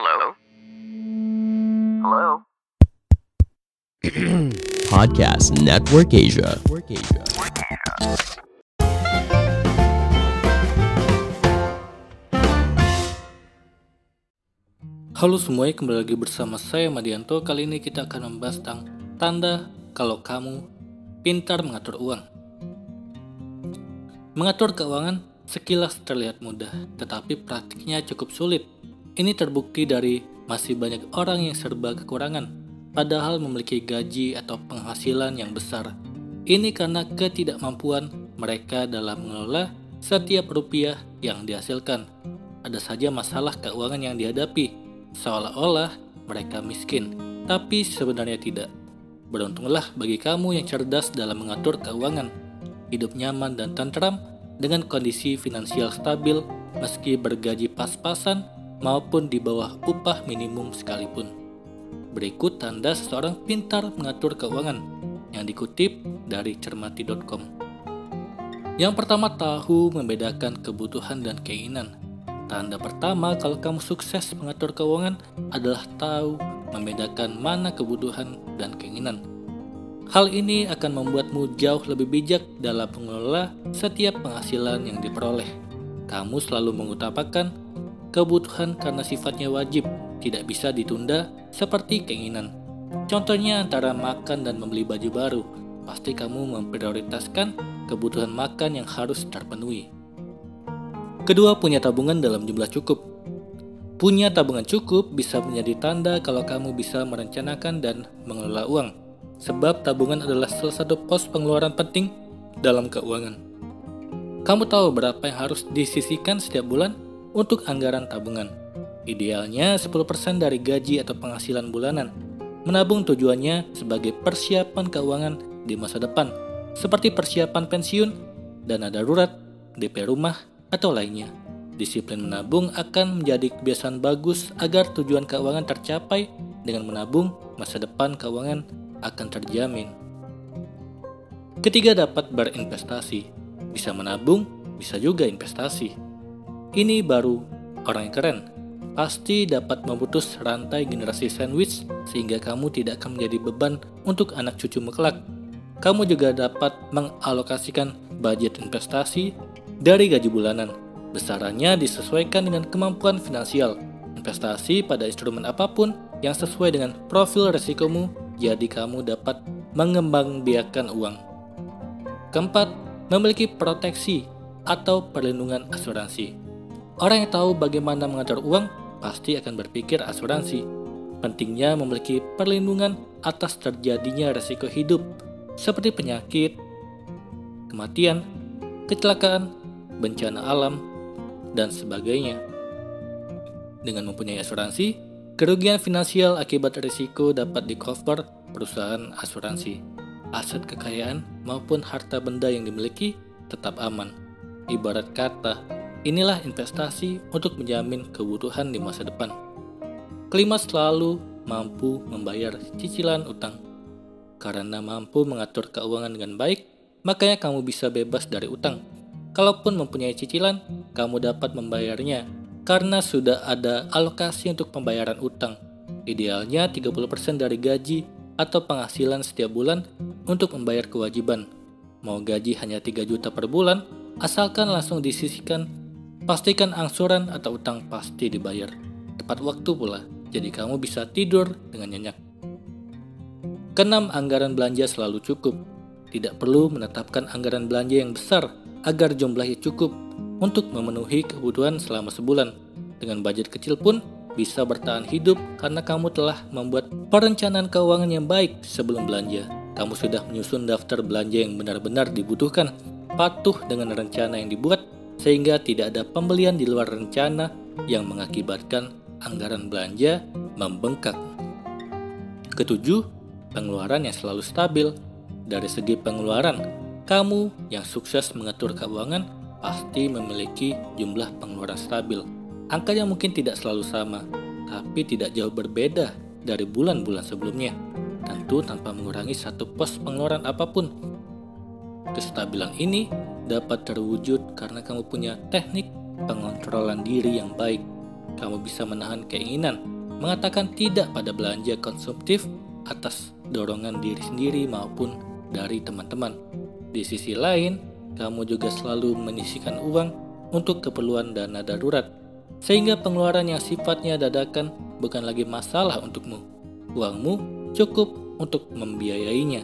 Hello? Hello? Podcast Network Asia. Halo semuanya, kembali lagi bersama saya Madianto. Kali ini kita akan membahas tentang tanda kalau kamu pintar mengatur uang. Mengatur keuangan sekilas terlihat mudah, tetapi praktiknya cukup sulit. Ini terbukti dari masih banyak orang yang serba kekurangan, padahal memiliki gaji atau penghasilan yang besar. Ini karena ketidakmampuan mereka dalam mengelola setiap rupiah yang dihasilkan. Ada saja masalah keuangan yang dihadapi, seolah-olah mereka miskin, tapi sebenarnya tidak. Beruntunglah bagi kamu yang cerdas dalam mengatur keuangan, hidup nyaman dan tentram dengan kondisi finansial stabil meski bergaji pas-pasan maupun di bawah upah minimum sekalipun. Berikut tanda seseorang pintar mengatur keuangan yang dikutip dari cermati.com. Yang pertama tahu membedakan kebutuhan dan keinginan. Tanda pertama kalau kamu sukses mengatur keuangan adalah tahu membedakan mana kebutuhan dan keinginan. Hal ini akan membuatmu jauh lebih bijak dalam mengelola setiap penghasilan yang diperoleh. Kamu selalu mengutamakan kebutuhan karena sifatnya wajib, tidak bisa ditunda seperti keinginan. Contohnya antara makan dan membeli baju baru, pasti kamu memprioritaskan kebutuhan makan yang harus terpenuhi. Kedua, punya tabungan dalam jumlah cukup. Punya tabungan cukup bisa menjadi tanda kalau kamu bisa merencanakan dan mengelola uang, sebab tabungan adalah salah satu pos pengeluaran penting dalam keuangan. Kamu tahu berapa yang harus disisihkan setiap bulan untuk anggaran tabungan. Idealnya 10% dari gaji atau penghasilan bulanan. Menabung tujuannya sebagai persiapan keuangan di masa depan, seperti persiapan pensiun, dana darurat, DP rumah, atau lainnya. Disiplin menabung akan menjadi kebiasaan bagus agar tujuan keuangan tercapai dengan menabung masa depan keuangan akan terjamin. Ketiga dapat berinvestasi. Bisa menabung, bisa juga investasi. Ini baru orang yang keren. Pasti dapat memutus rantai generasi sandwich sehingga kamu tidak akan menjadi beban untuk anak cucumu kelak. Kamu juga dapat mengalokasikan budget investasi dari gaji bulanan. Besarannya disesuaikan dengan kemampuan finansial. Investasi pada instrumen apa pun yang sesuai dengan profil resikomu, jadi kamu dapat mengembangbiakan uang. Keempat, memiliki proteksi atau perlindungan asuransi. Orang yang tahu bagaimana mengatur uang pasti akan berpikir asuransi. Pentingnya memiliki perlindungan atas terjadinya resiko hidup seperti penyakit, kematian, kecelakaan, bencana alam, dan sebagainya. Dengan mempunyai asuransi, kerugian finansial akibat risiko dapat di-cover perusahaan asuransi. Aset kekayaan maupun harta benda yang dimiliki tetap aman. Ibarat kata, inilah investasi untuk menjamin kebutuhan di masa depan. Kelima selalu mampu membayar cicilan utang. Karena mampu mengatur keuangan dengan baik, makanya kamu bisa bebas dari utang Kalaupun mempunyai cicilan, kamu dapat membayarnya karena sudah ada alokasi untuk pembayaran utang. Idealnya 30% dari gaji atau penghasilan setiap bulan untuk membayar kewajiban. Mau gaji hanya 3 juta per bulan, asalkan langsung disisihkan, pastikan angsuran atau utang pasti dibayar. Tepat waktu pula, jadi kamu bisa tidur dengan nyenyak. Kenam anggaran belanja selalu cukup. Tidak perlu menetapkan anggaran belanja yang besar agar jumlahnya cukup untuk memenuhi kebutuhan selama sebulan. Dengan budget kecil pun bisa bertahan hidup karena kamu telah membuat perencanaan keuangan yang baik sebelum belanja. Kamu sudah menyusun daftar belanja yang benar-benar dibutuhkan, patuh dengan rencana yang dibuat, sehingga tidak ada pembelian di luar rencana yang mengakibatkan anggaran belanja membengkak. Ketujuh, pengeluaran yang selalu stabil. Dari segi pengeluaran, kamu yang sukses mengatur keuangan pasti memiliki jumlah pengeluaran stabil. Angkanya mungkin tidak selalu sama, tapi tidak jauh berbeda dari bulan-bulan sebelumnya. Tentu tanpa mengurangi satu pos pengeluaran apa pun. Kestabilan ini dapat terwujud karena kamu punya teknik pengontrolan diri yang baik. kamu bisa menahan keinginan mengatakan tidak pada belanja konsumtif atas dorongan diri sendiri maupun dari teman-teman. Di sisi lain, kamu juga selalu menyisikan uang untuk keperluan dana darurat, sehingga pengeluaran yang sifatnya dadakan bukan lagi masalah untukmu. Uangmu cukup untuk membiayainya.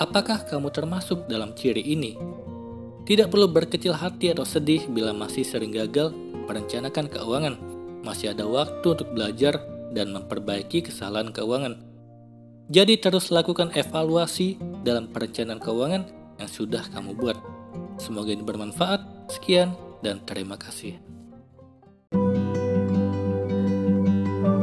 Apakah kamu termasuk dalam ciri ini? Tidak perlu berkecil hati atau sedih bila masih sering gagal merencanakan keuangan. Masih ada waktu untuk belajar dan memperbaiki kesalahan keuangan. Jadi terus lakukan evaluasi dalam perencanaan keuangan yang sudah kamu buat. Semoga ini bermanfaat. Sekian dan terima kasih.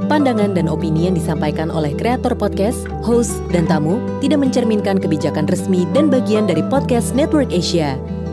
Pandangan dan opini yang disampaikan oleh kreator podcast, host, dan tamu tidak mencerminkan kebijakan resmi dan bagian dari podcast Network Asia.